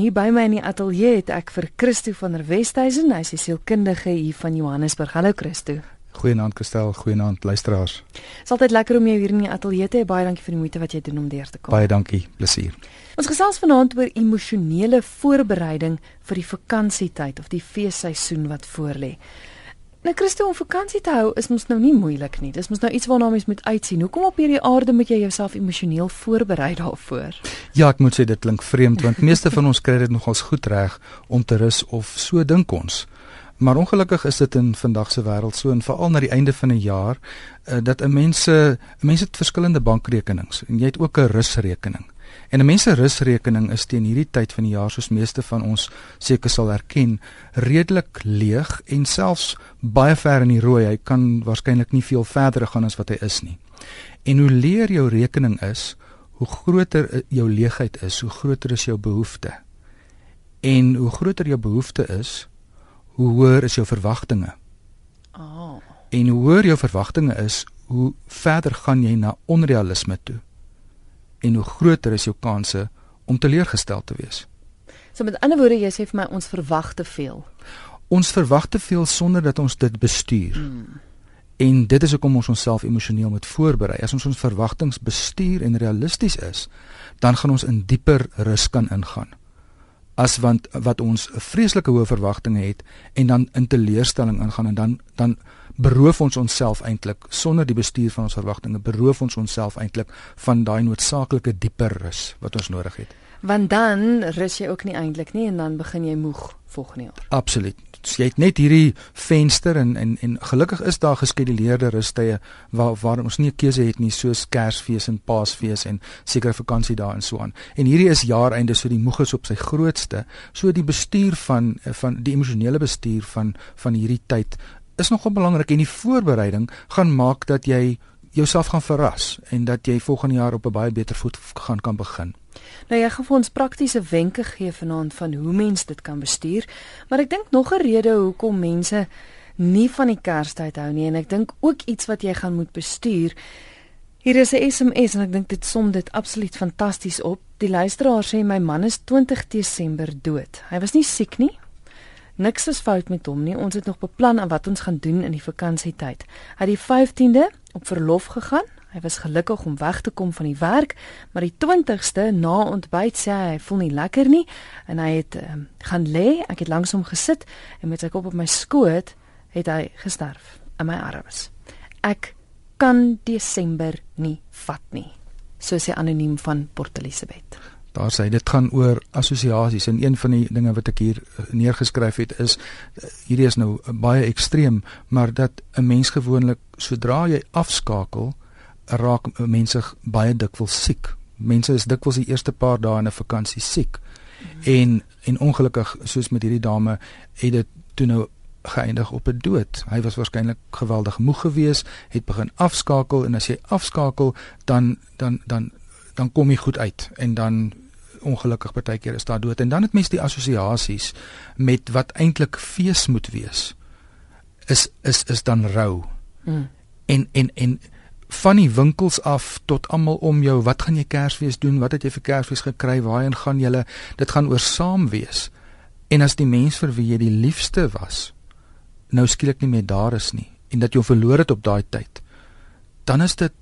Hier by my in die ateljee het ek vir Christo van der Westhuizen, hy is 'n sielkundige hier van Johannesburg. Hallo Christo. Goeienaand Kristel, goeienaand luisteraars. Dit is altyd lekker om jou hier in die ateljee te hê. Baie dankie vir die moeite wat jy doen om deur te kom. Baie dankie, plesier. Ons gesels vanaand oor emosionele voorbereiding vir die vakansietyd of die feesseisoen wat voorlê. Nou Christo om vakansie te hou is mos nou nie moeilik nie. Dis mos nou iets waarna mens moet uitsien. Hoekom op hierdie aarde moet jy jouself emosioneel voorberei daarvoor? Ja, ek moet sê dit klink vreemd want meeste van ons kry dit nogals goed reg om te rus of so dink ons. Maar ongelukkig is dit in vandag se wêreld so en veral na die einde van 'n jaar uh, dat 'n mense mense het verskillende bankrekenings en jy het ook 'n rusrekening. En 'n mens se rusrekening is teen hierdie tyd van die jaar soos meeste van ons seker sal erken, redelik leeg en selfs baie ver in die rooi. Hy kan waarskynlik nie veel verder gaan as wat hy is nie. En hoe leer jou rekening is, hoe groter jou leegheid is, hoe groter is jou behoefte. En hoe groter jou behoefte is, hoe hoër is jou verwagtinge. Oh. En hoe hoër jou verwagtinge is, hoe verder gaan jy na onrealisme toe en hoe groter is jou kanse om teleurgestel te wees. So met ander woorde, jy sê vir my ons verwag te veel. Ons verwag te veel sonder dat ons dit bestuur. Mm. En dit is hoekom ons onsself emosioneel moet voorberei. As ons ons verwagtinge bestuur en realisties is, dan gaan ons in dieper rus kan ingaan. As want wat ons 'n vreeslike hoë verwagtinge het en dan in teleurstelling ingaan en dan dan beroof ons onsself eintlik sonder die bestuur van ons verwagtinge beroof ons onsself eintlik van daai noodsaaklike dieper rus wat ons nodig het. Want dan rus jy ook nie eintlik nie en dan begin jy moeg volgende jaar. Absoluut. So jy het net hierdie venster en en en gelukkig is daar geskeduleerde rustye waar waar ons nie 'n keuse het nie soos Kersfees en Paasfees en sekere vakansie daar en so aan. En hierdie is jaareinde so die moeg is op sy grootste. So die bestuur van van die emosionele bestuur van van hierdie tyd is nogal belangrik en die voorbereiding gaan maak dat jy jouself gaan verras en dat jy volgende jaar op 'n baie beter voet gaan kan begin. Nou jy gaan vir ons praktiese wenke gee vanaand van hoe mens dit kan bestuur, maar ek dink nog 'n rede hoekom mense nie van die Kerstyd hou nie en ek dink ook iets wat jy gaan moet bestuur. Hier is 'n SMS en ek dink dit som dit absoluut fantasties op. Die luisteraar sê my man is 20 Desember dood. Hy was nie siek nie, Niks is fout met hom nie. Ons het nog beplan aan wat ons gaan doen in die vakansietyd. Hy het die 15de op verlof gegaan. Hy was gelukkig om weg te kom van die werk, maar die 20ste na ontbyt sê hy, hy voel nie lekker nie en hy het um, gaan lê. Ek het langs hom gesit en met sy kop op my skoot het hy gesterf in my arms. Ek kan Desember nie vat nie. So sê anoniem van Port Elizabeth. Daar sê dit gaan oor assosiasies en een van die dinge wat ek hier eh, neergeskryf het is eh, hierdie is nou baie ekstreem, maar dat 'n mens gewoonlik sodra jy afskakel, raak mense baie dikwels siek. Mense is dikwels die eerste paar dae in 'n vakansie siek. Mm. En en ongelukkig soos met hierdie dame het dit toe nou geëindig op 'n dood. Hy was waarskynlik geweldig moeg geweest, het begin afskakel en as jy afskakel dan dan dan dan kom jy goed uit en dan ongelukkig partykeer is daar dood en dan het mense die assosiasies met wat eintlik fees moet wees is is is dan rou. Mm. En en en van die winkels af tot almal om jou, wat gaan jy Kersfees doen? Wat het jy vir Kersfees gekry? Waarheen gaan julle? Dit gaan oor saam wees. En as die mens vir wie jy die liefste was, nou skielik nie meer daar is nie en dat jy verloor het op daai tyd, dan is dit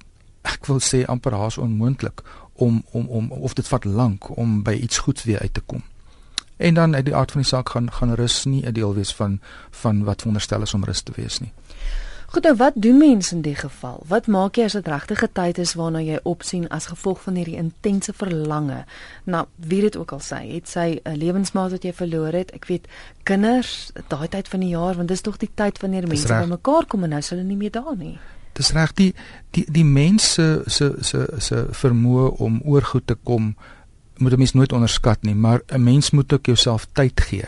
ek wil sê amper haas onmoontlik om om om of dit vat lank om by iets goeds weer uit te kom. En dan uit die aard van die saak gaan gaan rus nie 'n deel wees van van wat veronderstel is om rus te wees nie. Goed, nou wat doen mense in die geval? Wat maak jy as dit regtige tyd is waarna jy opsien as gevolg van hierdie intense verlange? Nou, wie dit ook al sê, het sy 'n lewensmaat wat jy verloor het. Ek weet kinders, daai tyd van die jaar, want dis tog die tyd wanneer mense bymekaar kom en nou is hulle nie meer daar nie dis reg die die die mense se se se vermoë om oor goed te kom moet 'n mens nooit onderskat nie, maar 'n mens moet ook jouself tyd gee.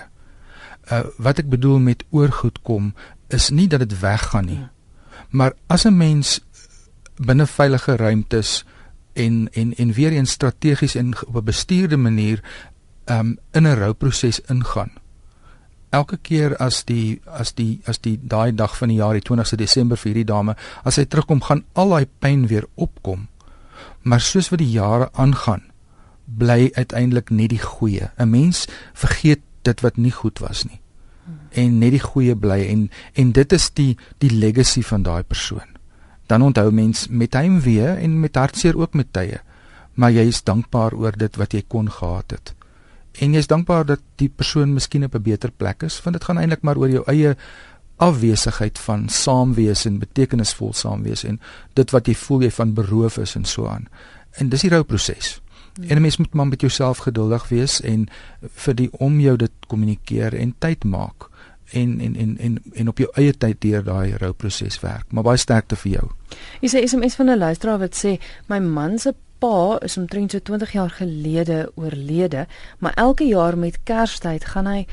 Uh wat ek bedoel met oor goed kom is nie dat dit weggaan nie. Maar as 'n mens binne veilige ruimtes en en en weer eens strategies en op 'n bestuurde manier um in 'n rouproses ingaan elke keer as die as die as die daai dag van die jaar die 20ste Desember vir hierdie dame as sy terugkom gaan al daai pyn weer opkom maar soos wat die jare aangaan bly uiteindelik net die goeie. 'n Mens vergeet dit wat nie goed was nie. En net die goeie bly en en dit is die die legacy van daai persoon. Dan onthou mens met heimwee en met hartseer ook met tye. Maar jy is dankbaar oor dit wat jy kon gehad het. En jy is dankbaar dat die persoon miskien op 'n beter plek is, want dit gaan eintlik maar oor jou eie afwesigheid van saamwees en betekenisvol saamwees en dit wat jy voel jy van beroof is en so aan. En dis die rouproses. Hmm. En 'n mens moet maar met jouself geduldig wees en vir die om jou dit kommunikeer en tyd maak en en en en en op jou eie tyd deur daai rouproses werk. Maar baie sterkte vir jou. Jy sê SMS van 'n luisteraar wat sê my man se pa is omtrent so 20 jaar gelede oorlede, maar elke jaar met Kerstyd gaan hy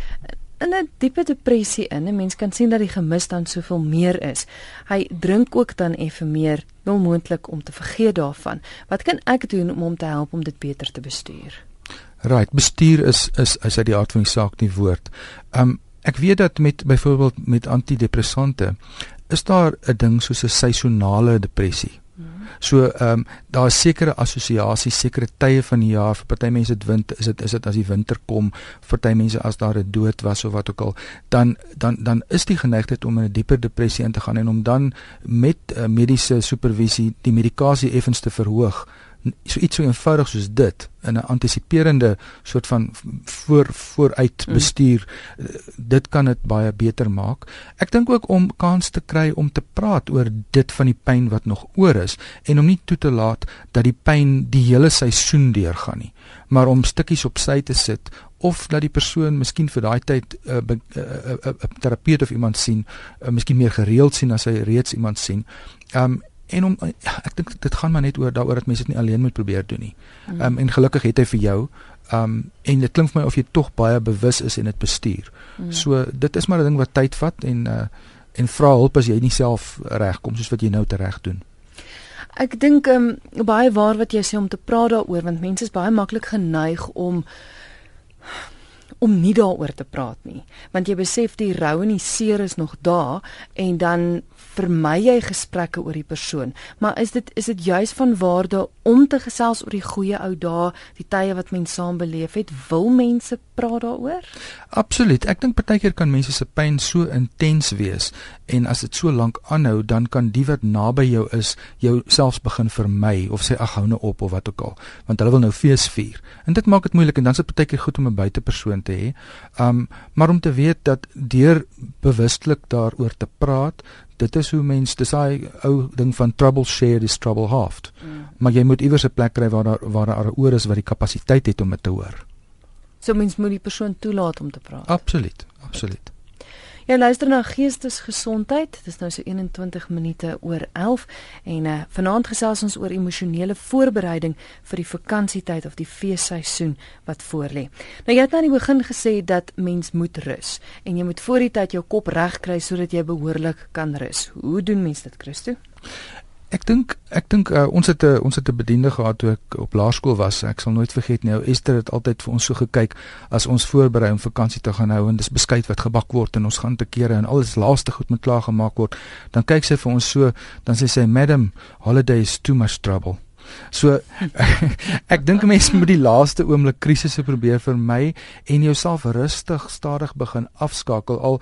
in 'n diepe depressie in. 'n Mens kan sien dat die gemis dan soveel meer is. Hy drink ook dan effe meer, wel moontlik om te vergeet daarvan. Wat kan ek doen om hom te help om dit beter te bestuur? Right, bestuur is is is uit die aard van die saak nie woord. Um ek weet dat met byvoorbeeld met antidepressante is daar 'n ding soos 'n seisonale depressie. So ehm um, daar is sekere assosiasies, sekere tye van die jaar vir party mense dit wind is dit is dit as die winter kom, vir party mense as daar 'n dood was of wat ook al, dan dan dan is die geneigtheid om in 'n dieper depressie in te gaan en om dan met uh, mediese supervisie die medikasie effens te verhoog so iets so eenvoudig soos dit in 'n antisiperende soort van voor vooruit bestuur mm. dit kan dit baie beter maak. Ek dink ook om kans te kry om te praat oor dit van die pyn wat nog oor is en om nie toe te laat dat die pyn die hele seisoen deurgaan nie, maar om stukkies op sy te sit of dat die persoon miskien vir daai tyd 'n uh, uh, uh, uh, uh, terapeut of iemand sien, uh, miskien meer gereeld sien as hy reeds iemand sien. Um en om ja, ek dink dit gaan maar net oor daaroor dat mense dit nie alleen moet probeer doen nie. Hmm. Ehm um, en gelukkig het hy vir jou ehm um, en dit klink vir my of jy tog baie bewus is en dit bestuur. Hmm. So dit is maar 'n ding wat tyd vat en uh en vra hulp as jy nie self regkom soos wat jy nou reg doen. Ek dink ehm um, baie waar wat jy sê om te praat daaroor want mense is baie maklik geneig om om nie daaroor te praat nie want jy besef die rou en die seer is nog daar en dan vermy jy gesprekke oor die persoon. Maar is dit is dit juis van waarde om te gesels oor die goeie ou dae, die tye wat mens saam beleef het? Wil mense praat daaroor? Absoluut. Ek dink partykeer kan mense se pyn so intens wees en as dit so lank aanhou, dan kan die wat naby jou is, jou selfs begin vermy of sê ag hou nou op of wat ook al, want hulle wil nou fees vier. En dit maak dit moeilik en dan is dit partykeer goed om 'n buitepersoon te hê. Um maar om te weet dat deur bewustelik daaroor te praat, dit is hoe mens dis daai ou ding van trouble shared is trouble halved. Mm. Maar jy moet iewers 'n plek kry waar daar waar daar 'n oor is wat die kapasiteit het om dit te hoor. So mens moet die persoon toelaat om te praat. Absoluut, absoluut. Jy luister na Geestesgesondheid. Dit is nou so 21 minute oor 11 en uh, vanaand gesels ons oor emosionele voorbereiding vir die vakansietyd of die feesseisoen wat voorlê. Nou jy het nou aan die begin gesê dat mens moet rus en jy moet voor die tyd jou kop reg kry sodat jy behoorlik kan rus. Hoe doen mens dit, Christo? Ek dink ek dink uh, ons het 'n ons het 'n bediende gehad toe ek op laerskool was. Ek sal nooit vergeet nie. Esther het altyd vir ons so gekyk as ons voorberei om vakansie te gaan hou en dis beskuit wat gebak word en ons gaan te kere en alles laaste goed moet klaar gemaak word. Dan kyk sy vir ons so, dan sê sy, "Madam, holiday is too much trouble." So ek dink mense moet die laaste oomblik krisisse probeer vermy en jouself rustig stadig begin afskakel al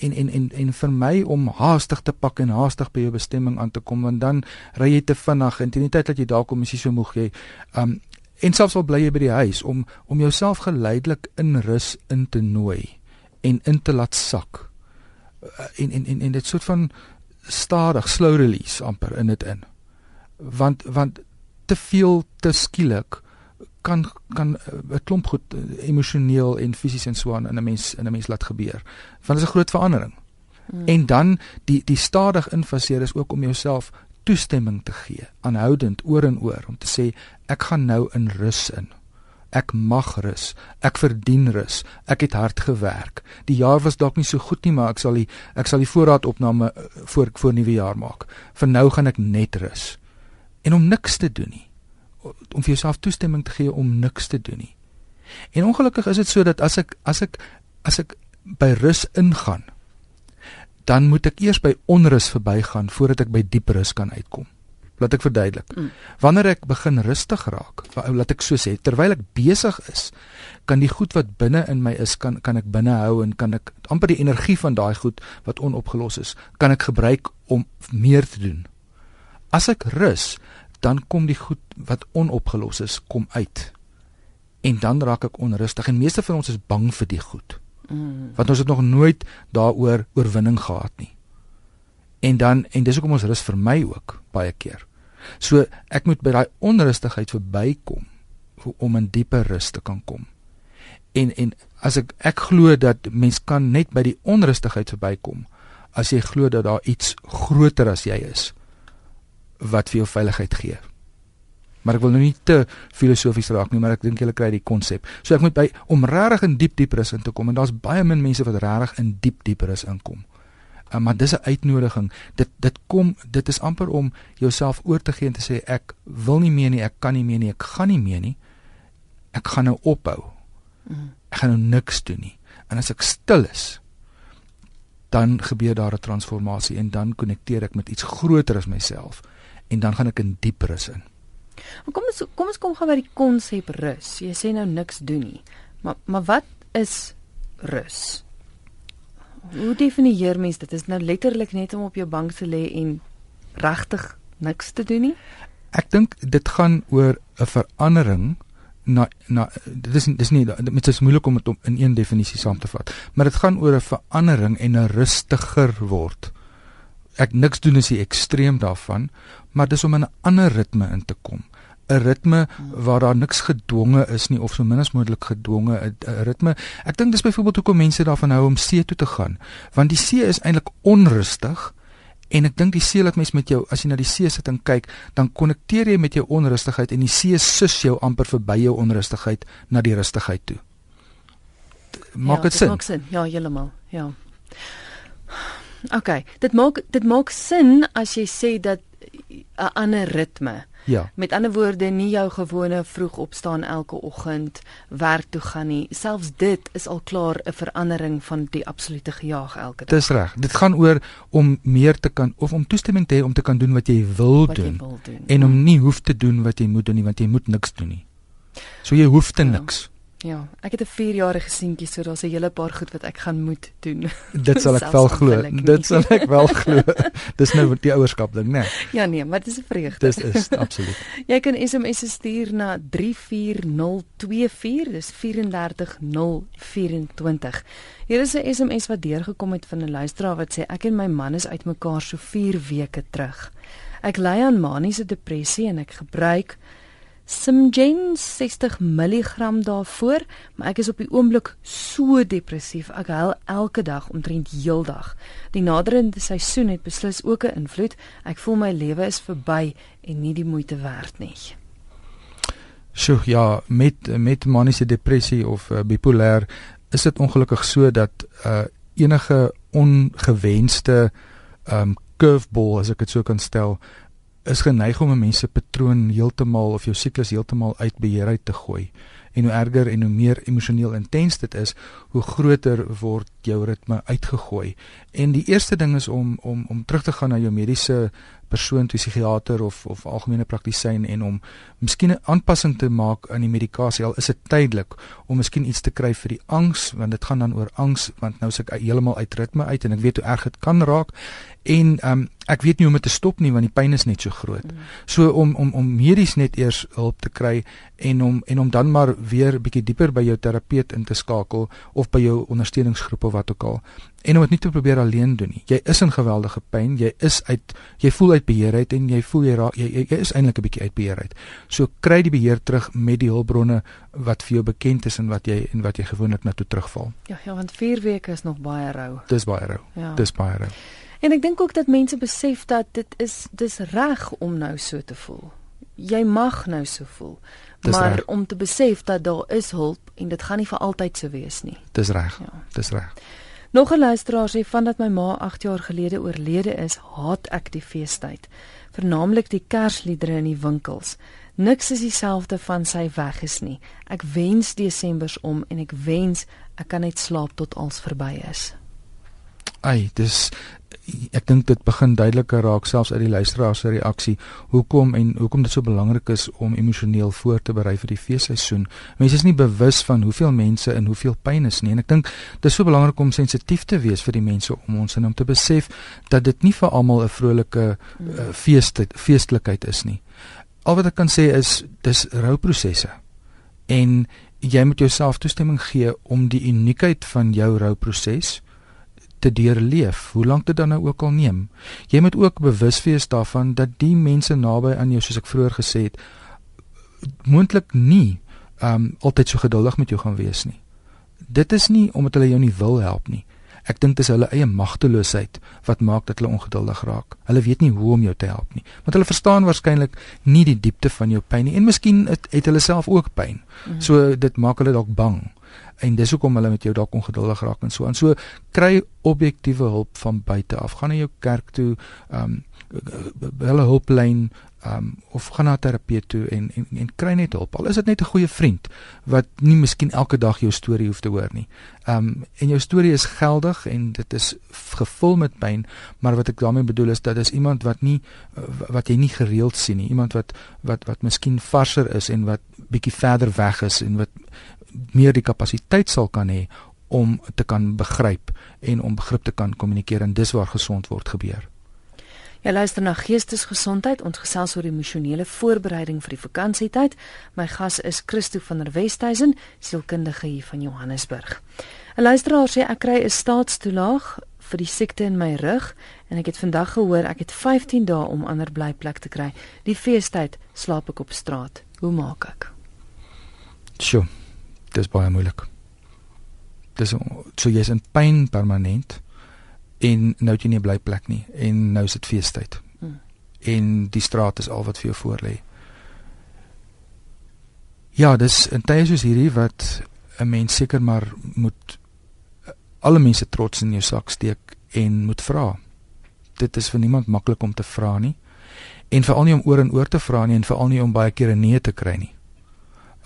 en en en en vermy om haastig te pak en haastig by jou bestemming aan te kom want dan ry jy te vinnig en teen die tyd dat jy daar kom is jy so moeg jy um en selfs al bly jy by die huis om om jouself geleidelik in rus in te nooi en in te laat sak en en en, en dit soort van stadig slow release amper in dit in. Want want te veel te skielik kan kan eh, 'n klomp goed eh, emosioneel en fisies en so aan in 'n mens in 'n mens laat gebeur. Want dit is 'n groot verandering. Hmm. En dan die die stadig infaseer is ook om jouself toestemming te gee, aanhoudend oor en oor om te sê ek gaan nou in rus in. Ek mag rus. Ek verdien rus. Ek het hard gewerk. Die jaar was dalk nie so goed nie, maar ek sal die ek sal die voorraadopname eh, voor voor nuwe jaar maak. Vir nou gaan ek net rus en om niks te doen nie om vir jouself toestemming te gee om niks te doen nie. En ongelukkig is dit so dat as ek as ek as ek by rus ingaan, dan moet ek eers by onrus verbygaan voordat ek by diep rus kan uitkom. Laat ek verduidelik. Mm. Wanneer ek begin rustig raak, laat ek so sê, terwyl ek besig is, kan die goed wat binne in my is, kan kan ek binne hou en kan ek amper die energie van daai goed wat onopgelos is, kan ek gebruik om meer te doen. As ek rus, dan kom die goed wat onopgelos is kom uit. En dan raak ek onrustig en meeste van ons is bang vir die goed. Mm. Want ons het nog nooit daaroor oorwinning gehad nie. En dan en dis hoekom ons rus vir my ook baie keer. So ek moet by daai onrustigheid verbykom om in dieper rus te kan kom. En en as ek ek glo dat mens kan net by die onrustigheid verbykom as jy glo dat daar iets groter as jy is wat vir jou veiligheid gee. Maar ek wil nou nie te filosofies raak nie, maar ek dink julle kry die konsep. So ek moet by om regtig in diep diep rus in te kom en daar's baie min mense wat regtig in diep diep rus inkom. Uh, maar dis 'n uitnodiging. Dit dit kom dit is amper om jouself oor te gee en te sê ek wil nie meer nie, ek kan nie meer nie, ek gaan nie meer nie. Ek gaan nou ophou. Ek gaan nou niks doen nie. En as ek stil is, dan gebeur daar 'n transformasie en dan konnekteer ek met iets groter as myself en dan gaan ek in diep rus in. Maar kom ons kom ons kom gou by die konsep rus. Jy sê nou niks doen nie. Maar maar wat is rus? Hoe definieer mens dit? Is nou letterlik net om op jou bank te lê en regtig niks te doen nie? Ek dink dit gaan oor 'n verandering na na dit is dis nie dit is moeilik om dit om in een definisie saam te vat, maar dit gaan oor 'n verandering en 'n rustiger word. Ek niks doen is die ekstreem daarvan, maar dis om in 'n ander ritme in te kom. 'n ritme waar daar niks gedwonge is nie of so min as moontlik gedwonge 'n ritme. Ek dink dis byvoorbeeld hoekom mense daarvan hou om see toe te gaan, want die see is eintlik onrustig en ek dink die see laat mens met jou as jy na die see sit en kyk, dan konnekteer jy met jou onrustigheid en die see sus jou amper verby jou onrustigheid na die rustigheid toe. Maak dit ja, sin? Maak sin. Ja, heeltemal. Ja. OK, dit maak dit maak sin as jy sê dat 'n ander ritme Ja. Met ander woorde, nie jou gewone vroeg opstaan elke oggend, werk toe gaan nie. Selfs dit is al klaar 'n verandering van die absolute gejaag elke dag. Dis reg. Dit gaan oor om meer te kan of om toestemming te hê om te kan doen wat jy wil, wat doen, jy wil doen en om nie hoef te doen wat jy moet doen nie, want jy moet niks doen nie. So jy hoef te ja. niks. Ja, ek het 'n 4-jarige seentjie, so daar's 'n hele paar goed wat ek gaan moet doen. Dit sal ek wel glo. Dit sal ek wel glo. Dis nou die ouerskap ding, né? Ja nee, maar dit is 'n vreugde. Dis is absoluut. Jy kan SMS stuur na 34024, dis 34024. Hier is 'n SMS wat deurgekom het van 'n luisteraar wat sê ek en my man is uitmekaar so 4 weke terug. Ek ly aan maniese depressie en ek gebruik Simgen 60 mg daarvoor, maar ek is op die oomblik so depressief. Ek huil elke dag omtrent heeldag. Die naderende seisoen het beslis ook 'n invloed. Ek voel my lewe is verby en nie die moeite werd nie. Sjoe, ja, met met maniese depressie of uh, bipolêr is dit ongelukkig so dat uh enige ongewenste um curveball as ek dit so kan stel is geneig om 'n mens se patroon heeltemal of jou siklus heeltemal uit beheer uit te gooi. En hoe erger en hoe meer emosioneel intens dit is, hoe groter word jou ritme uitgegooi. En die eerste ding is om om om terug te gaan na jou mediese persoon, toe psigiater of of algemene praktisyn en om miskien 'n aanpassing te maak aan die medikasie al is dit tydelik om miskien iets te kry vir die angs want dit gaan dan oor angs want nou is ek heeltemal uit ritme uit en ek weet hoe erg dit kan raak en um, ek weet nie hoe om dit te stop nie want die pyn is net so groot. Mm. So om om om medies net eers hulp te kry en om en om dan maar weer bietjie dieper by jou terapeut in te skakel of by jou ondersteuningsgroep of wat ook al en om dit nie te probeer alleen doen nie. Jy is in geweldige pyn, jy is uit jy voel uit beheer uit en jy voel jy raak jy, jy, jy is eintlik 'n bietjie uit beheer uit. So kry die beheer terug met die hulpbronne wat vir jou bekend is en wat jy en wat jy gewoonlik na toe terugval. Ja, ja, want 4 weke is nog baie rou. Dis baie rou. Ja. Dis baie rou. En ek dink ook dat mense besef dat dit is dis reg om nou so te voel. Jy mag nou so voel. Dis maar reg. om te besef dat daar is hulp en dit gaan nie vir altyd so wees nie. Dis reg. Ja. Dis reg. Nog 'n luisteraar sê van dat my ma 8 jaar gelede oorlede is, haat ek die feestyd, vernaamlik die Kersliedere in die winkels. Niks is dieselfde van sy weg is nie. Ek wens Desembers om en ek wens ek kan net slaap tot alles verby is. Ai, dis ek dink dit begin duideliker raak selfs uit die luisteraar se reaksie hoekom en hoekom dit so belangrik is om emosioneel voor te berei vir die feesseisoen. Mense is nie bewus van hoeveel mense in hoeveel pyn is nie en ek dink dit is so belangrik om sensitief te wees vir die mense om ons en om te besef dat dit nie vir almal 'n vrolike uh, feeste feestelikheid is nie. Al wat ek kan sê is dis rouprosesse. En jy moet jouself toestemming gee om die uniekheid van jou rouproses te deurleef, hoe lank dit dan nou ook al neem. Jy moet ook bewus wees daarvan dat die mense naby aan jou soos ek vroeër gesê het, moontlik nie um altyd so geduldig met jou gaan wees nie. Dit is nie omdat hulle jou nie wil help nie. Ek dink dit is hulle eie magteloosheid wat maak dat hulle ongeduldig raak. Hulle weet nie hoe om jou te help nie, want hulle verstaan waarskynlik nie die diepte van jou pyn nie en miskien het, het hulle self ook pyn. Mhm. So dit maak hulle dalk bang en dis hoekom hulle met jou dalk ongeduldig raak en so aan. So kry objektiewe hulp van buite af. Gaan na jou kerk toe, ehm um, hulle hulplyn ehm um, of gaan na 'n terapeut toe en, en en kry net hulp. Al is dit net 'n goeie vriend wat nie miskien elke dag jou storie hoef te hoor nie. Ehm um, en jou storie is geldig en dit is gevul met pyn, maar wat ek daarmee bedoel is dat is iemand wat nie wat jy nie gereeld sien nie. Iemand wat wat wat miskien varser is en wat bietjie verder weg is en wat meer die kapasiteit sal kan hê om te kan begryp en om begrip te kan kommunikeer en dis waar gesond word gebeur. Ja luister na Geestesgesondheid, ons gesels oor emosionele voorbereiding vir die vakansietyd. My gas is Christo van der Westhuizen, sielkundige hier van Johannesburg. 'n Luisteraar sê ek kry 'n staatstoelaag vir die siekte in my rug en ek het vandag gehoor ek het 15 dae om ander blyplek te kry. Die feestyd slaap ek op straat. Hoe maak ek? Sjoe dis baie moeilik. Dis so jy's in pyn permanent en nou het jy nie 'n blyplek nie en nou is dit feestyd. Hmm. En die straat is al wat vir jou voorlê. Ja, dis 'n tyd soos hierdie wat 'n mens seker maar moet alle mense trots in jou sak steek en moet vra. Dit is vir niemand maklik om te vra nie. En veral nie om oor en oor te vra nie en veral nie om baie keer 'n nee te kry nie.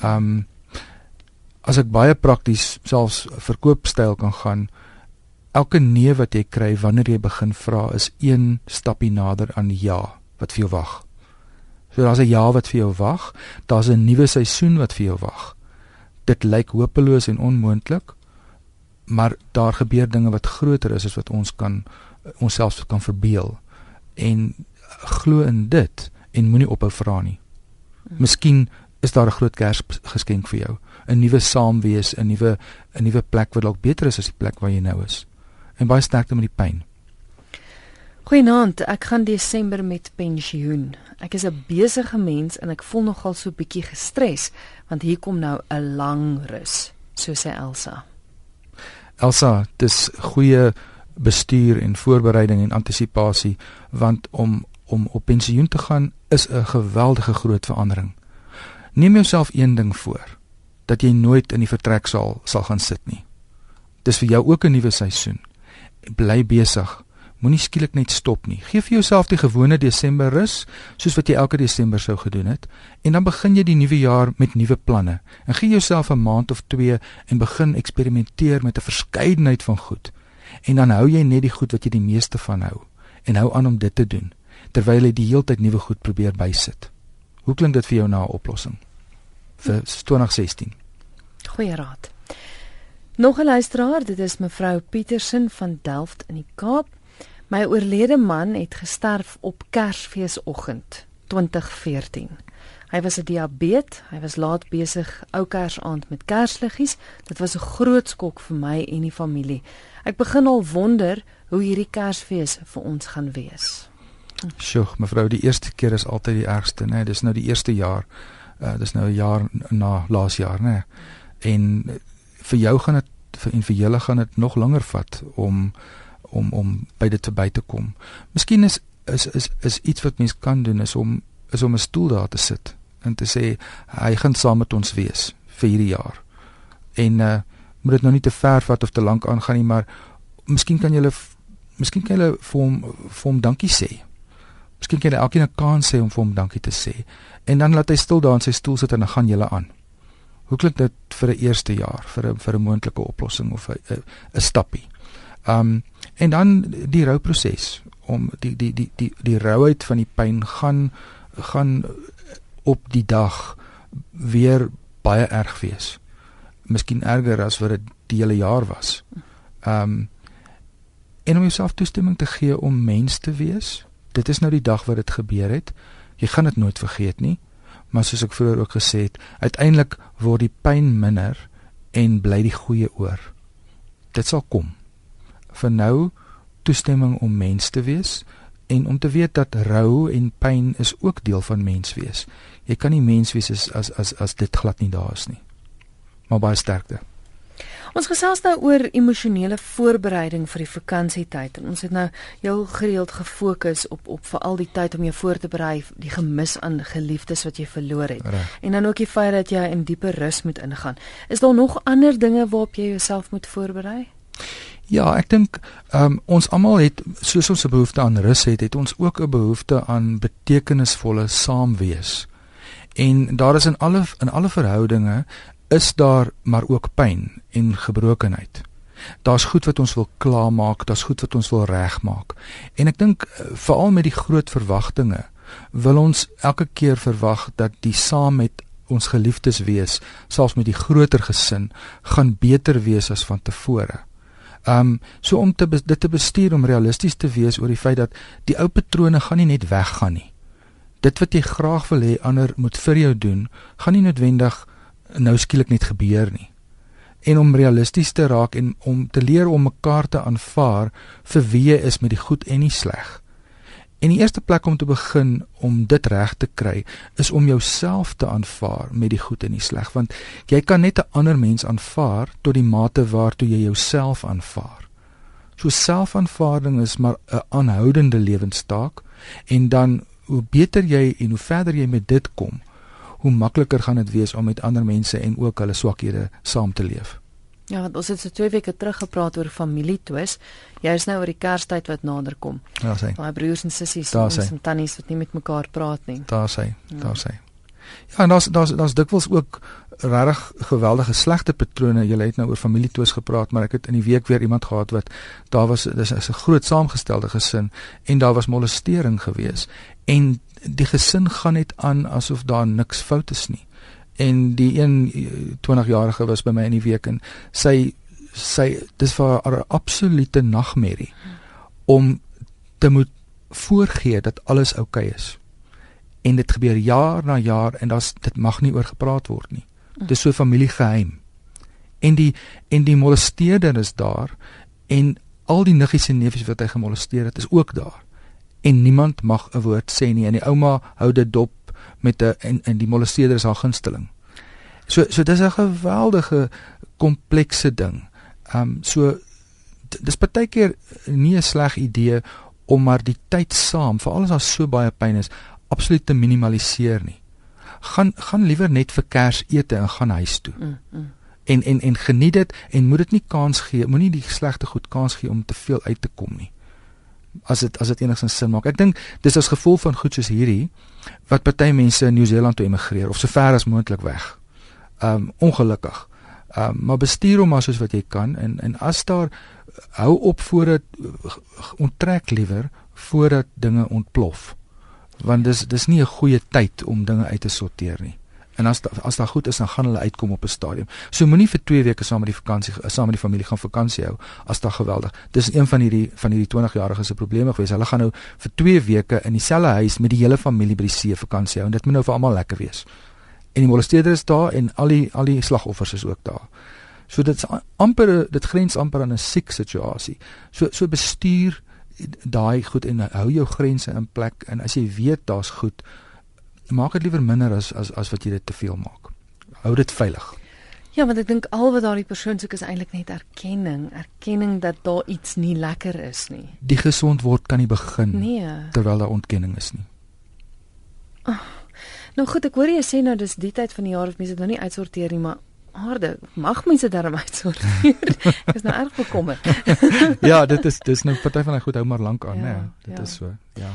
Um as ek baie prakties selfs verkoopstyl kan gaan elke nee wat jy kry wanneer jy begin vra is een stappie nader aan ja wat vir jou wag. So daar's 'n ja wat vir jou wag, daar's 'n nuwe seisoen wat vir jou wag. Dit lyk hopeloos en onmoontlik, maar daar gebeur dinge wat groter is as wat ons kan onsself kan verbeel. En glo in dit en moenie ophou vra nie. Miskien is daar 'n groot Kersgeskenk vir jou. 'n nuwe saamwees, 'n nuwe 'n nuwe plek wat dalk beter is as die plek waar jy nou is. En baie sterkte met die pyn. Goeienaand, ek gaan Desember met pensioen. Ek is 'n besige mens en ek voel nogal so bietjie gestres want hier kom nou 'n lang rus, so sê Elsa. Elsa, dis goeie bestuur en voorbereiding en antisisipasie want om om op pensioen te gaan is 'n geweldige groot verandering. Neem jouself een ding voor dat jy nooit in die vertreksaal sal gaan sit nie. Dis vir jou ook 'n nuwe seisoen. Bly besig. Moenie skielik net stop nie. Geef vir jouself die gewone Desember rus, soos wat jy elke Desember sou gedoen het, en dan begin jy die nuwe jaar met nuwe planne. En gee jouself 'n maand of 2 en begin eksperimenteer met 'n verskeidenheid van goed. En dan hou jy net die goed wat jy die meeste van hou en hou aan om dit te doen terwyl jy die heeltyd nuwe goed probeer bysit. Hoe klink dit vir jou na 'n oplossing? Vir 2016. Goeie raad. Nog 'n luisteraar, dit is mevrou Petersen van Delft in die Kaap. My oorlede man het gesterf op Kersfeesoggend 2014. Hy was 'n diabetes, hy was laat besig ou Kersaand met kersliggies. Dit was 'n groot skok vir my en die familie. Ek begin al wonder hoe hierdie Kersfees vir ons gaan wees. Sjoe, mevrou, die eerste keer is altyd die ergste, né? Nee, dis nou die eerste jaar uh, dis nou 'n jaar na laas jaar nê. En vir jou gaan dit en vir julle gaan dit nog langer vat om om om by dit verby te kom. Miskien is is is is iets wat mens kan doen is om is om 'n stoel daar te sit en te sê hy gaan saam met ons wees vir hierdie jaar. En uh moet dit nou nie te ver vat of te lank aangaan nie, maar miskien kan jy miskien kan jy vir hom vir hom dankie sê. Miskien kan jy elkeen 'n kans sê om vir hom dankie te sê en dan laat hy stil daar in sy stoel sit en dan gaan julle aan. Hoe klink dit vir 'n eerste jaar vir 'n vir 'n moontlike oplossing of 'n 'n stappie? Um En dan die rouproses om die die die die die rouheid van die pyn gaan gaan op die dag weer baie erg wees. Miskien erger as wat dit die hele jaar was. Um, en om jouself toestemming te gee om mens te wees. Dit is nou die dag wat dit gebeur het. Jy gaan dit nooit vergeet nie. Maar soos ek vroeër ook gesê het, uiteindelik word die pyn minder en bly die goeie oor. Dit sal kom. Vir nou toestemming om mens te wees en om te weet dat rou en pyn is ook deel van mens wees. Jy kan nie mens wees as as as, as dit glad nie daar is nie. Maar baie sterkte. Ons gesels nou oor emosionele voorbereiding vir die vakansietyd en ons het nou heel gereeld gefokus op op veral die tyd om jou voor te berei die gemis aan geliefdes wat jy verloor het. Reg. En dan ook die feit dat jy in diepe rus moet ingaan. Is daar nog ander dinge waarop jy jouself moet voorberei? Ja, ek dink um, ons almal het soos ons 'n behoefte aan rus het, het ons ook 'n behoefte aan betekenisvolle saamwees. En daar is in alle in alle verhoudinge is daar maar ook pyn en gebrokenheid. Daar's goed wat ons wil klaarmaak, daar's goed wat ons wil regmaak. En ek dink eh, veral met die groot verwagtinge wil ons elke keer verwag dat die saam met ons geliefdes wees, selfs met die groter gesin, gaan beter wees as van tevore. Um so om te dit te bestuur om realisties te wees oor die feit dat die ou patrone gaan nie net weggaan nie. Dit wat jy graag wil hê ander moet vir jou doen, gaan nie noodwendig nou skielik net gebeur nie. En om realisties te raak en om te leer om mekaar te aanvaar vir wie jy is met die goed en die sleg. En die eerste plek om te begin om dit reg te kry is om jouself te aanvaar met die goed en die sleg want jy kan net 'n ander mens aanvaar tot die mate waartoe jy jouself aanvaar. So selfaanvaarding is maar 'n aanhoudende lewenstaak en dan hoe beter jy en hoe verder jy met dit kom, hoe makliker gaan dit wees om met ander mense en ook hulle swakhede saam te leef. Ja, want ons het so twee weke terug gepraat oor familietwis. Jy is nou oor die Kerstyd wat nader kom. Ja, sê. Daai broers en sissies en tannies wat nie met mekaar praat nie. Daar sê, ja. daar sê. Ja, en daar's daar's daar's dikwels ook regtig geweldige slegte patrone. Jy het nou oor familietwis gepraat, maar ek het in die week weer iemand gehad wat daar was dis is 'n groot saamgestelde gesin en daar was molestering gewees. En die gesin gaan net aan asof daar niks fout is nie en die een 20-jarige eh, was by my in die week en sy sy dis vir haar 'n absolute nagmerrie om te moet voorgee dat alles oukei okay is. En dit gebeur jaar na jaar en daar's dit mag nie oor gepraat word nie. Dis so familiegeheim. En die en die molesteerder is daar en al die niggies en neefies wat hy gemolesteer het is ook daar. En niemand mag 'n woord sê nie en die ouma hou dit dop met 'n en, en die molesteerder is haar gunsteling. So so dis 'n geweldige komplekse ding. Ehm um, so dis baie keer nie 'n sleg idee om maar die tyd saam, veral as daar so baie pyn is, absoluut te minimaliseer nie. Gaan gaan liewer net vir Kersete en gaan huis toe. Mm, mm. En en en geniet dit en moet dit nie kans gee, moenie die slegte goed kans gee om te veel uit te kom nie as dit as dit enigstens sin maak. Ek dink dis as gevolg van goed soos hierdie wat party mense in Nieu-Seeland toe emigreer of so ver as moontlik weg. Um ongelukkig. Um maar bestuur hom maar soos wat jy kan en en as daar hou op voordat onttrek liewer voordat dinge ontplof. Want dis dis nie 'n goeie tyd om dinge uit te sorteer nie. En as as daar goed is dan gaan hulle uitkom op 'n stadium. So moenie vir 2 weke saam met die vakansie saam met die familie gaan vakansie hou as dit geweldig. Dis een van hierdie van hierdie 20-jariges se probleme gewees. Hulle gaan nou vir 2 weke in dieselfde huis met die hele familie by die see vakansie hou en dit moet nou vir almal lekker wees. En die molesteerder is daar en al die al die slagoffers is ook daar. So dit's amper dit grens amper aan 'n siek situasie. So so bestuur daai goed en hou jou grense in plek en as jy weet daar's goed maak dit liewer minder as as as wat jy dit te veel maak. Hou dit veilig. Ja, want ek dink al wat daardie persoon soek is eintlik net erkenning, erkenning dat daar iets nie lekker is nie. Die gesond word kan nie begin nee. terwyl daar ontkenning is nie. Oh, nou goed, ek hoor jy sê nou dis die tyd van die jaar of mense dit nou nie uitsorteer nie, maar harde, mag mense daarom uitsorteer. ek is nou erg bekommerd. ja, dit is dis nou party van hy goed hou maar lank aan, ja, né? Nee, dit ja. is so, ja.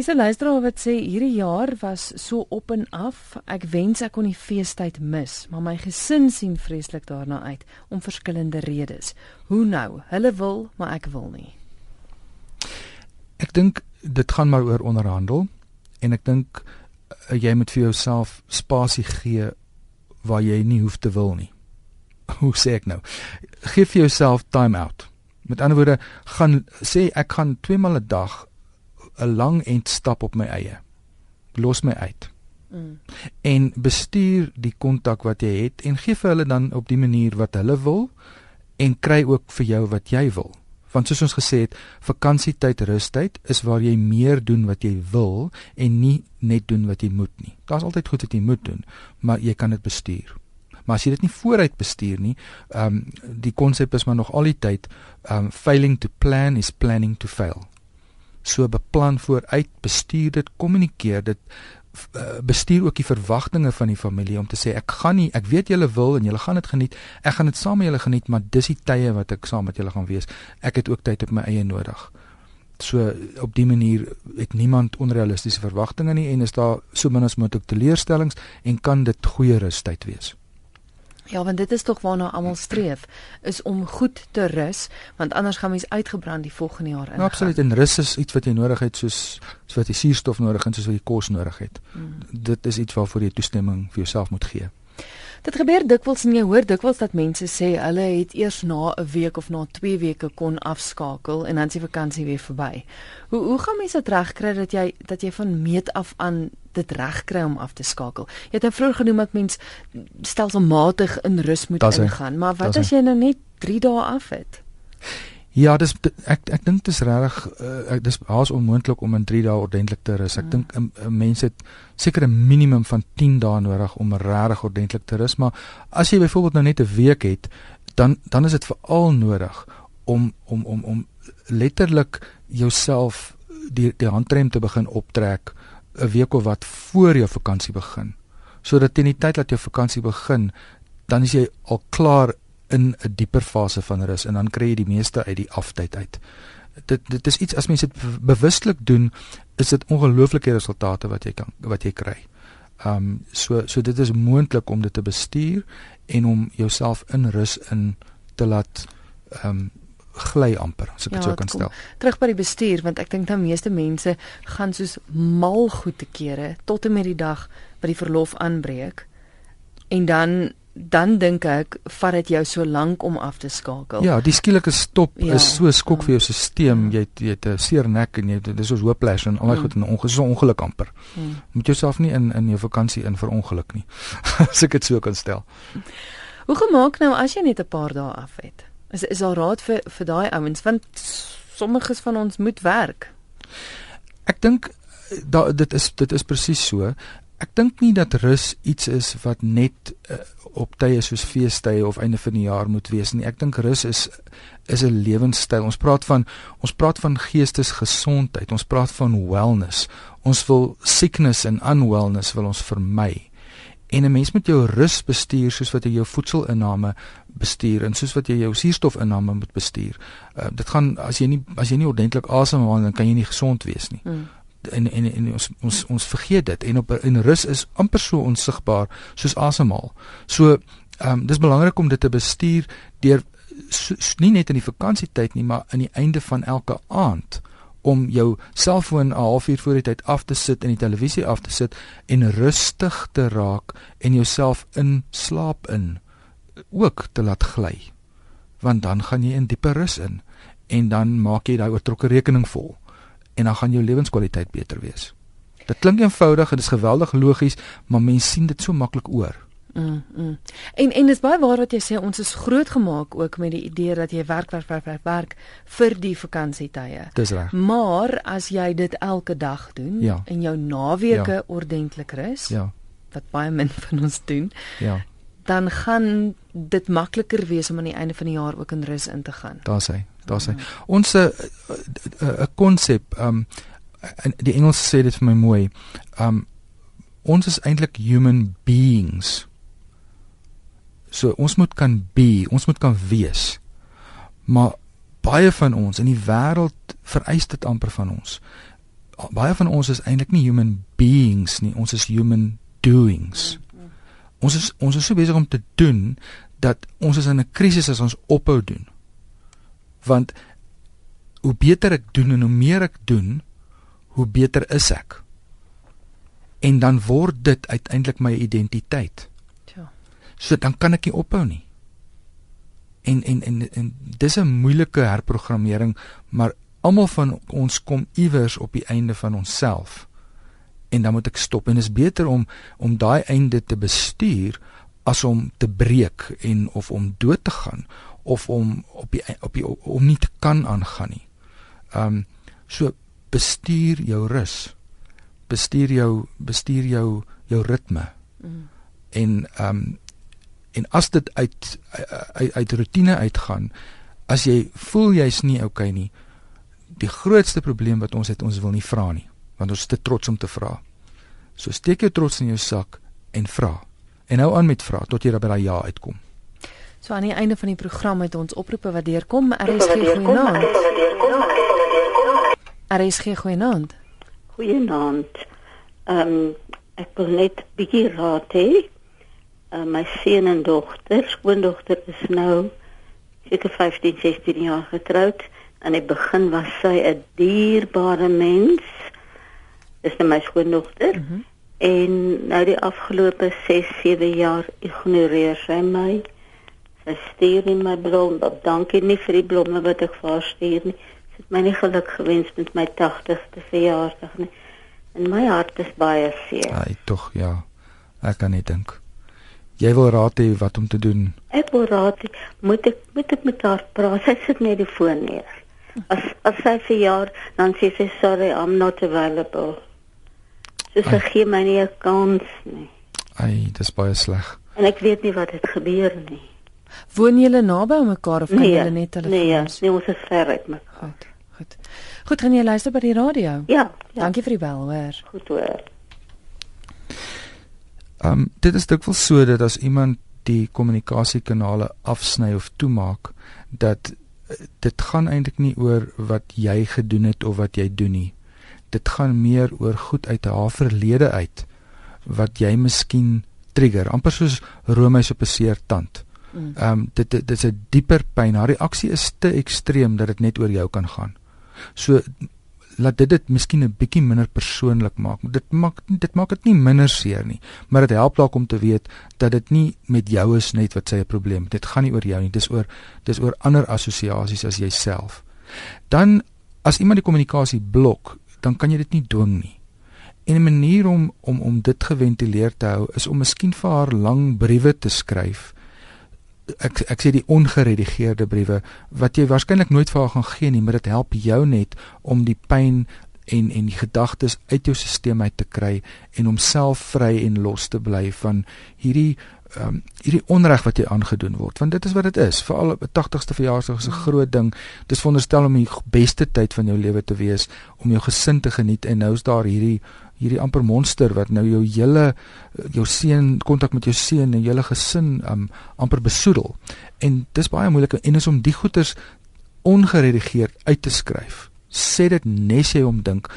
Hier's 'n luisteraar wat sê hierdie jaar was so op en af. Ek wens ek kon die feestyd mis, maar my gesin sien vreeslik daarna uit om verskillende redes. Hoe nou? Hulle wil, maar ek wil nie. Ek dink dit gaan maar oor onderhandel en ek dink uh, jy moet vir jouself spasie gee waar jy nie hoef te wil nie. Hoe sê ek nou? Geef vir jouself time out. Met ander woorde, gaan sê ek gaan twee maal 'n dag 'n lang end stap op my eie. Los my uit. Mm. En bestuur die kontak wat jy het en gee vir hulle dan op die manier wat hulle wil en kry ook vir jou wat jy wil. Want soos ons gesê het, vakansietyd, rustyd is waar jy meer doen wat jy wil en nie net doen wat jy moet nie. Daar's altyd goed wat jy moet doen, maar jy kan dit bestuur. Maar as jy dit nie vooruit bestuur nie, ehm um, die konsep is maar nog al die tyd ehm um, failing to plan is planning to fail. So beplan vooruit, bestuur dit, kommunikeer dit, Eh, bestuur ook die verwagtinge van die familie om te sê ek gaan nie ek weet julle wil en julle gaan dit geniet. Ek gaan dit saam met julle geniet maar dis die tye wat ek saam met julle gaan wees. Ek het ook tyd op my eie nodig. So op die manier het niemand onrealistiese verwagtinge nie en is daar so min as moontlik teleurstellings en kan dit goeie rustyd wees Ja, want dit is tog waarna almal streef, is om goed te rus, want anders gaan mens uitgebrand die volgende jaar in. Nou, absoluut, en rus is iets wat jy nodig het soos soos wat jy suurstof nodig het, soos wat jy kos nodig het. Mm. Dit is iets waarvoor jy toestemming vir jouself moet gee. Dit gebeur dikwels en jy hoor dikwels dat mense sê hulle het eers na 'n week of na 2 weke kon afskakel en dan is die vakansie weer verby. Hoe hoe gaan mense dit regkry dat jy dat jy van meet af aan dit regkry om af te skakel? Jy het nou vroeër genoem dat mens stelselmatig in rus moet ingaan, maar wat as jy nou net 3 dae af het? Ja, dis ek ek dink dit is regtig uh, dis haas onmoontlik om in 3 dae ordentlik te rus. Ek mm. dink 'n uh, mens het seker 'n minimum van 10 dae nodig om regtig ordentlik te rus, maar as jy byvoorbeeld nou net 'n week het, dan dan is dit veral nodig om om om om letterlik jouself die die handrem te begin optrek 'n week of wat voor jou vakansie begin. Sodat teen die tyd dat jou vakansie begin, dan is jy al klaar in 'n dieper fase van rus en dan kry jy die meeste uit die aftyd uit. Dit dit is iets as mense dit bewustelik doen, is dit ongelooflike resultate wat jy kan wat jy kry. Ehm um, so so dit is moontlik om dit te bestuur en om jouself in rus in te laat ehm um, gly amper as ek dit ja, so kan stel. Terug by die bestuur want ek dink dan meeste mense gaan soos mal goed te kere tot en met die dag wat die verlof aanbreek en dan dan dink ek vat dit jou so lank om af te skakel. Ja, die skielike stop ja, is so skok ja. vir jou stelsel. Jy het, jy het 'n seer nek en jy dis soos hooplash en al daai mm. goed en ongesond ongeluk amper. Mm. Moet jouself nie in in jou vakansie in vir ongeluk nie. as ek dit so kan stel. Hoe gemaak nou as jy net 'n paar dae af het? Is is al raad vir vir daai ouens want sommiges van ons moet werk. Ek dink da dit is dit is presies so. Ek dink nie dat rus iets is wat net uh, op tye soos feestydde of einde van die jaar moet wees nie. Ek dink rus is is 'n lewenstyl. Ons praat van ons praat van geestesgesondheid. Ons praat van wellness. Ons wil sickness en unwellness wil ons vermy. En 'n mens moet jou rus bestuur soos wat jy jou voedselinname bestuur en soos wat jy jou suurstofinname moet bestuur. Uh, dit gaan as jy nie as jy nie ordentlik asemhaal dan kan jy nie gesond wees nie. Hmm en en en ons ons ons vergeet dit en op in rus is amper so onsigbaar soos asemhaal. So ehm um, dis belangrik om dit te bestuur deur so, nie net in die vakansietyd nie, maar aan die einde van elke aand om jou selfoon 'n halfuur voor die tyd af te sit en die televisie af te sit en rustig te raak en jouself in slaap in ook te laat gly. Want dan gaan jy in dieper rus in en dan maak jy daai oortrokke rekening vol en dan gaan jou lewenskwaliteit beter wees. Dit klink eenvoudig en dit is geweldig logies, maar mense sien dit so maklik oor. Mm, mm. En en dis baie waar wat jy sê ons is grootgemaak ook met die idee dat jy werk werk werk werk, werk vir die vakansietye. Dis reg. Maar as jy dit elke dag doen ja. en jou naweke ja. ordentlik rus, ja. wat baie min van ons doen. Ja. Dan gaan dit makliker wees om aan die einde van die jaar ook in rus in te gaan. Daar's hy daar's hy. Ons 'n 'n konsep um die Engels sê dit vir my mooi. Um ons is eintlik human beings. So ons moet kan be, ons moet kan wees. Maar baie van ons in die wêreld vereis dit amper van ons. Baie van ons is eintlik nie human beings nie, ons is human doings. Ons is ons is so besig om te doen dat ons is in 'n krisis as ons ophou doen want hoe beter ek doen en hoe meer ek doen, hoe beter is ek. En dan word dit uiteindelik my identiteit. Ja. So dan kan ek nie ophou nie. En en en en dis 'n moeilike herprogrammering, maar almal van ons kom iewers op die einde van onsself. En dan moet ek stop en is beter om om daai einde te bestuur as om te breek en of om dood te gaan of om op die op die om nie te kan aangaan nie. Ehm um, so bestuur jou rus. Bestuur jou bestuur jou jou ritme. Mm. En ehm um, en as dit uit uit, uit rotine uitgaan, as jy voel jy's nie okay nie, die grootste probleem wat ons het, ons wil nie vra nie, want ons is te trots om te vra. So steek jou trots in jou sak en vra. En hou aan met vra tot jy by daai ja uitkom. So aan die einde van die program het ons oproepe wat deurkom. RSG goeienaand. RSG goeienaand. Goeienaand. Ehm um, ek wil net bietjie raad hê. Uh, my seun en dogter, skoondogter is nou seker 15, 16 jaar getroud en in die begin was sy 'n dierbare mens. Dis nou my skoondogter. Mm -hmm. En nou die afgelope 6, 7 jaar ignoreer sy my. Sy stuur nie my blom, dankie nie vir die blomme wat ek vir haar stuur nie. Sy het my nie geluk gewens met my 80ste verjaarsdag nie. En my hart is baie seer. Ai, tog ja. Ek kan nie dink. Jy wil raad hê wat om te doen? Ek wil raad hê, moet ek moet ek met haar praat. Sy sit net die foon neer. As as sy verjaar, dan sê sy sorry, I'm not available. Sy sê gee my nie 'n kans nie. Ai, dis baie sleg. En ek weet nie wat het gebeur nie. Woon julle naby aan mekaar of kan nee, julle net telefoon? Nee, nee, ons is ver uit mekaar. Goed. Goed. Goed, gaan jy luister by die radio? Ja, ja. Dankie vir die bel, hoor. Goed hoor. Ehm um, dit is dikwels so dat as iemand die kommunikasiekanale afsny of toemaak dat eh, dit gaan eintlik nie oor wat jy gedoen het of wat jy doen nie. Dit gaan meer oor goed uit haar verlede uit wat jy miskien trigger, amper soos roomys op 'n seer tand. Mm. Ehm um, dit dit is 'n dieper pyn. Haar reaksie is te ekstreem dat dit net oor jou kan gaan. So laat dit dit miskien 'n bietjie minder persoonlik maak. Dit maak dit maak dit nie minder seer nie, maar dit help dalk om te weet dat dit nie met jou is net wat sy 'n probleem. Dit gaan nie oor jou nie. Dis oor dis oor ander assosiasies as jouself. Dan as iemand die kommunikasie blok, dan kan jy dit nie dwing nie. En 'n manier om om om dit geventileer te hou is om miskien vir haar lang briewe te skryf ek ek sê die ongeredigeerde briewe wat jy waarskynlik nooit vir haar gaan gee nie, maar dit help jou net om die pyn en en die gedagtes uit jou stelsel uit te kry en om self vry en los te bly van hierdie um, hierdie onreg wat jy aangedoen word want dit is wat dit is. Veral op 'n 80ste verjaarsdag is 'n groot ding. Dis veronderstel om die beste tyd van jou lewe te wees om jou gesin te geniet en nou is daar hierdie hierdie amper monster wat nou jou hele jou seun kontak met jou seun en julle gesin um, amper besoedel. En dis baie moeilik en is om die goeters ongeredigeerd uit te skryf. Sê dit nes jy om dink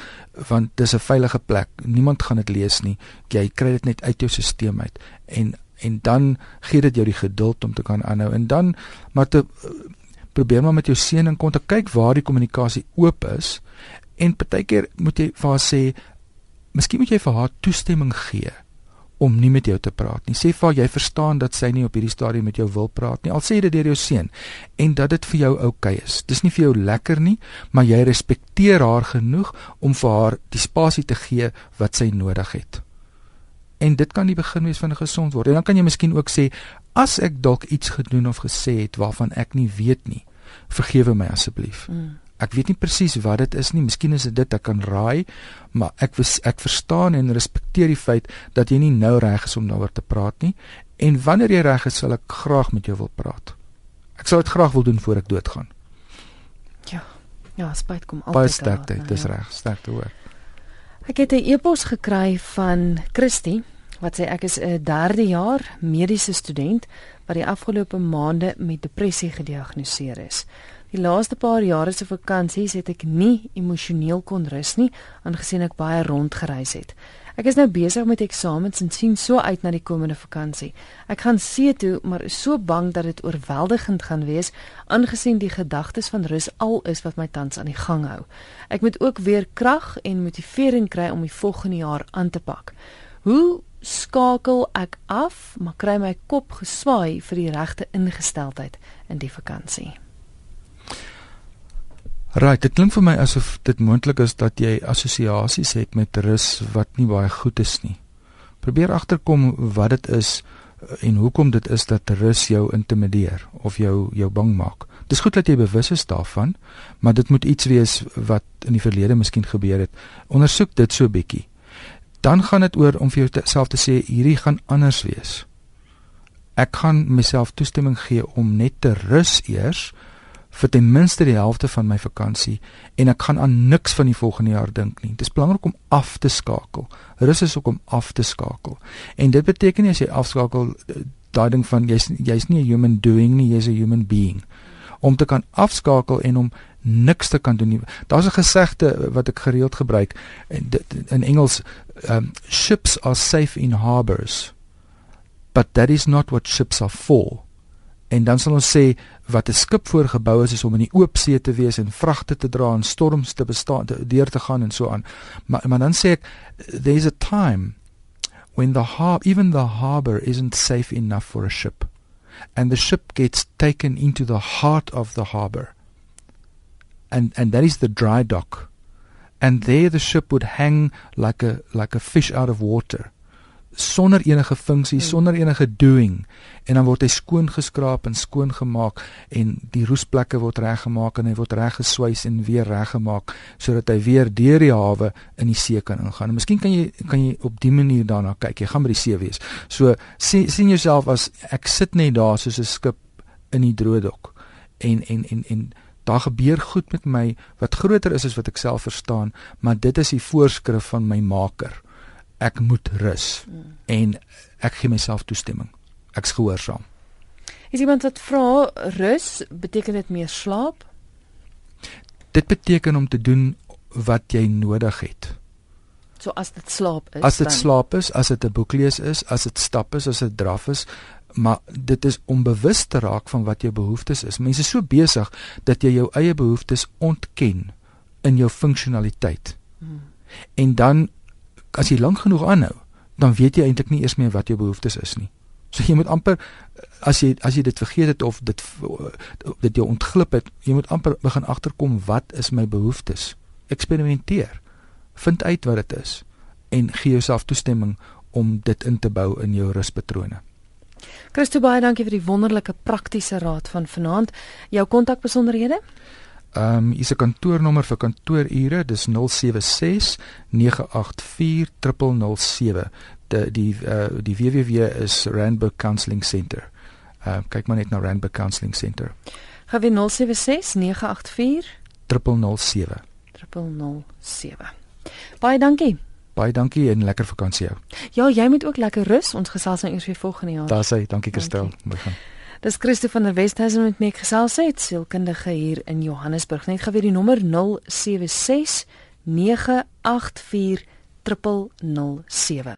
want dis 'n veilige plek. Niemand gaan dit lees nie. Jy kry dit net uit jou stelsel uit. En en dan gee dit jou die geduld om te kan aanhou en dan maar te probeer maar met jou seun in kontak kyk waar die kommunikasie oop is en partykeer moet jy vir haar sê miskien moet jy vir haar toestemming gee om nie met jou te praat nie. Sê vir haar jy verstaan dat sy nie op hierdie stadium met jou wil praat nie. Al sê dit deur jou seun en dat dit vir jou oukei okay is. Dis nie vir jou lekker nie, maar jy respekteer haar genoeg om vir haar die spasie te gee wat sy nodig het en dit kan die begin wees van 'n gesond word. En dan kan jy miskien ook sê as ek dalk iets gedoen of gesê het waarvan ek nie weet nie, vergewe my asseblief. Mm. Ek weet nie presies wat dit is nie. Miskien is dit dit ek kan raai, maar ek was, ek verstaan en respekteer die feit dat jy nie nou reg is om daaroor te praat nie. En wanneer jy reg is, sal ek graag met jou wil praat. Ek sal dit graag wil doen voor ek doodgaan. Ja. Ja, spyt kom altyd. Baie sterkte, dis ja. reg, sterkte hoor. Ek het 'n e-pos gekry van Christie wat sê ek is 'n derde jaar mediese student wat die afgelope maande met depressie gediagnoseer is. Die laaste paar jare se vakansies het ek nie emosioneel kon rus nie, aangesien ek baie rondgereis het. Ek is nou besig met eksamens en sien so uit na die komende vakansie. Ek gaan see toe, maar is so bang dat dit oorweldigend gaan wees, aangesien die gedagtes van rus al is wat my tans aan die gang hou. Ek moet ook weer krag en motivering kry om die volgende jaar aan te pak. Hoe skakel ek af, maar kry my kop geswaai vir die regte ingesteldheid in die vakansie? Right, dit klink vir my asof dit moontlik is dat jy assosiasies het met rus wat nie baie goed is nie. Probeer agterkom wat dit is eh, en hoekom dit is dat rus jou intimideer of jou jou bang maak. Dis goed dat jy bewus is daarvan, maar dit moet iets wees wat in die verlede miskien gebeur het. Ondersoek dit so bietjie. Dan gaan dit oor om vir jouself te sê hierdie gaan anders wees. Ek gaan myself toestemming gee om net te rus eers vir ten minste die helfte van my vakansie en ek gaan aan niks van die volgende jaar dink nie. Dit is belangrik om af te skakel. Rus is ook om af te skakel. En dit beteken nie as jy afskakel eh, daai ding van jy's jy's nie 'n human doing nie, jy's 'n human being. Om te kan afskakel en om niks te kan doen nie. Daar's 'n gesegde wat ek gereeld gebruik in in Engels um ships are safe in harbors but that is not what ships are for. En dan sal ons sê wat 'n skip voorgebou is is om in die oop see te wees en vragte te dra en storms te bestaan te, deur te gaan en so aan. Maar maar dan sê ek there's a time when the harbor even the harbor isn't safe enough for a ship and the ship gets taken into the heart of the harbor. And and that is the dry dock and there the ship would hang like a like a fish out of water sonder enige funksie, hmm. sonder enige doing en dan word hy skoon geskraap en skoon gemaak en die roesplekke word reggemaak en hy word reggeswys en weer reggemaak sodat hy weer deur die hawe in die see kan ingaan. En miskien kan jy kan jy op dië manier daarna kyk. Jy gaan by die see wees. So sien sien jouself as ek sit net daar soos 'n skip in die droëdok en en en en daar gebeur goed met my wat groter is as wat ek self verstaan, maar dit is die voorskrif van my maker ek moet rus mm. en ek gee myself toestemming. Ek's gehoorsaam. Is iemand wat vra rus beteken dit meer slaap? Dit beteken om te doen wat jy nodig het. So as dit slaap is. As dit slaap is, as dit 'n boek lees is, as dit stap is, as dit draf is, maar dit is om bewus te raak van wat jou behoeftes is. Mense is so besig dat jy jou eie behoeftes ontken in jou funksionaliteit. Hmm. En dan as jy lank genoeg aanhou, dan weet jy eintlik nie eers meer wat jou behoeftes is nie. So jy moet amper as jy as jy dit vergeet het of dit dit jou ontglip het, jy moet amper begin agterkom wat is my behoeftes. Eksperimenteer. Vind uit wat dit is en gee jouself toestemming om dit in te bou in jou ruspatrone. Christo baie dankie vir die wonderlike praktiese raad van vanaand. Jou kontakbesonderhede? Ehm um, is 'n kantoornommer vir kantoorure, dis 076 984 0007. Die die uh, die www is Randburg Counselling Center. Ehm uh, kyk maar net na Randburg Counselling Center. Gawe 076 984 0007. 0007. Baie dankie. Baie dankie en lekker vakansie jou. Ja, jy moet ook lekker rus. Ons gesels nou eers weer volgende jaar. Daar sê, dankie Christel. Begin. Dis Christo van der Westhuizen met my gesels het, sielkundige hier in Johannesburg. Net gou weer die nommer 076 984 0007.